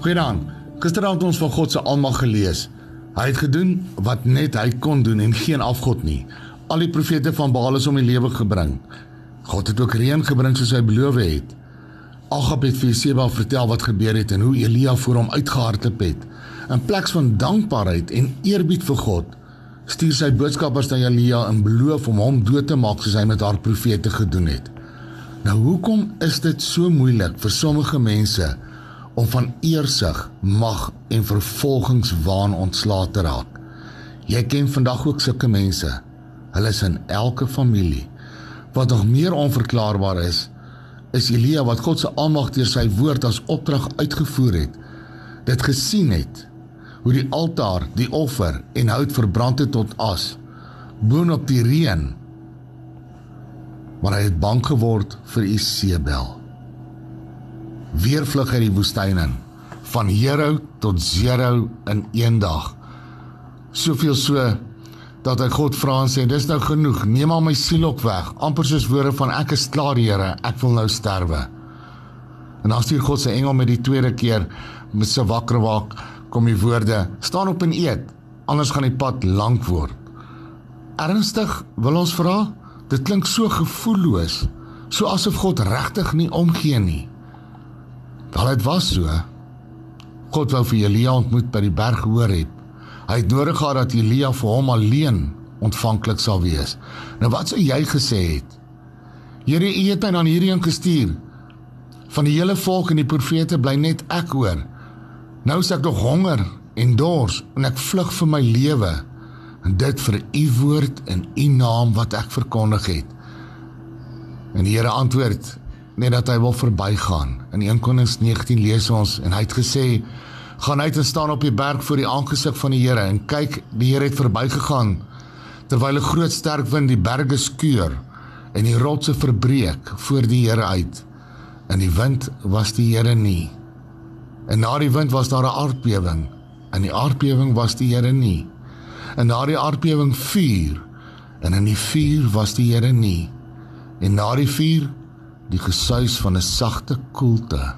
Goeiedag. Gisteraand het ons van God se almag gelees. Hy het gedoen wat net hy kon doen en geen afgod nie. Al die profete van Baal is om die lewe gebring. God het ook reën gebring soos hy beloof het. Agab het vir Jezebel vertel wat gebeur het en hoe Elia voor hom uitgehardloop het. In plaas van dankbaarheid en eerbied vir God, stuur sy boodskappers na Elia en beloof om hom dood te maak soos hy met haar profete gedoen het. Nou hoekom is dit so moeilik vir sommige mense om van eersug, mag en vervolgingswaan ontslae te raak? Jy ken vandag ook sulke mense. Hulle is in elke familie. Wat nog meer onverklaarbaar is, is Elia wat God se almag deur sy woord as opdrag uitgevoer het, dit gesien het hoe die altaar, die offer en hout verbrand het tot as boonop die reën. Maar hy het bang geword vir Isebel. Weer vlug hy die woestyn in. Van Jero tot Zero in een dag. Soveel so dat hy God vra en sê dis nou genoeg. Neem al my siel op weg. Amper soos woorde van ek is klaar Here. Ek wil nou sterwe. En dan stuur God sy engel met die tweede keer met sy wakker waak kom die woorde staan op en eet anders gaan die pad lank word. Ernstig wil ons vra? Dit klink so gevoelloos so asof God regtig nie omgee nie wel dit was so God wou vir Elia ontmoet by die berg hoor het Hy het nodig gehad dat Elia vir hom alleen ontvanklik sal wees. Nou wat sou jy gesê het? Here, U het my dan hierheen gestuur. Van die hele volk en die profete bly net ek oor. Nou is ek nog honger en dors en ek vlug vir my lewe. En dit vir U woord en U naam wat ek verkondig het. En die Here antwoord net dat hy wil verbygaan. In 1 Konings 19 lees ons en hy het gesê gaan uit en staan op die berg voor die aangesig van die Here en kyk die Here het verbygegaan terwyl 'n groot sterk wind die berge skeur en die rotse verbreek voor die Here uit. En die wind was die Here nie. En na die wind was daar 'n aardbewing en die aardbewing was die Here nie. En na die aardbewing vuur en in die vuur was die Here nie. En na die vuur die gesuis van 'n sagte koelte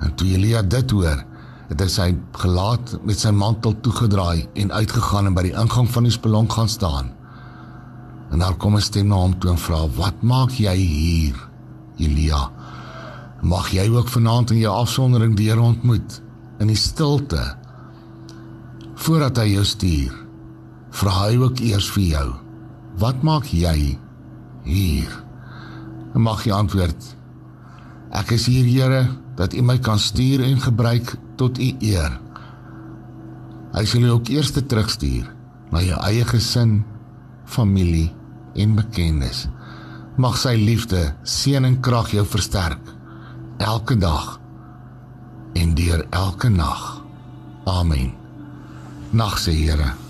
en toe Elia dit hoor het hy sy gelaat met sy mantel toegedraai en uitgegaan en by die ingang van die spelonk gaan staan. En daar kom 'n stem na hom toe en vra: "Wat maak jy hier, Elia? Mag jy ook vanaand in jou afsondering die Here ontmoet in die stilte voordat hy jou stuur? Vra hy ook eers vir jou: Wat maak jy hier?" En mag jy antwoord: "Ek is hier, Here, dat U my kan stuur en gebruik tot u eer. Hy sal jou ook eers terugstuur na jou eie gesin, familie en bekendes. Mag sy liefde, seën en krag jou versterk elke dag en deur elke nag. Amen. Nag se Here.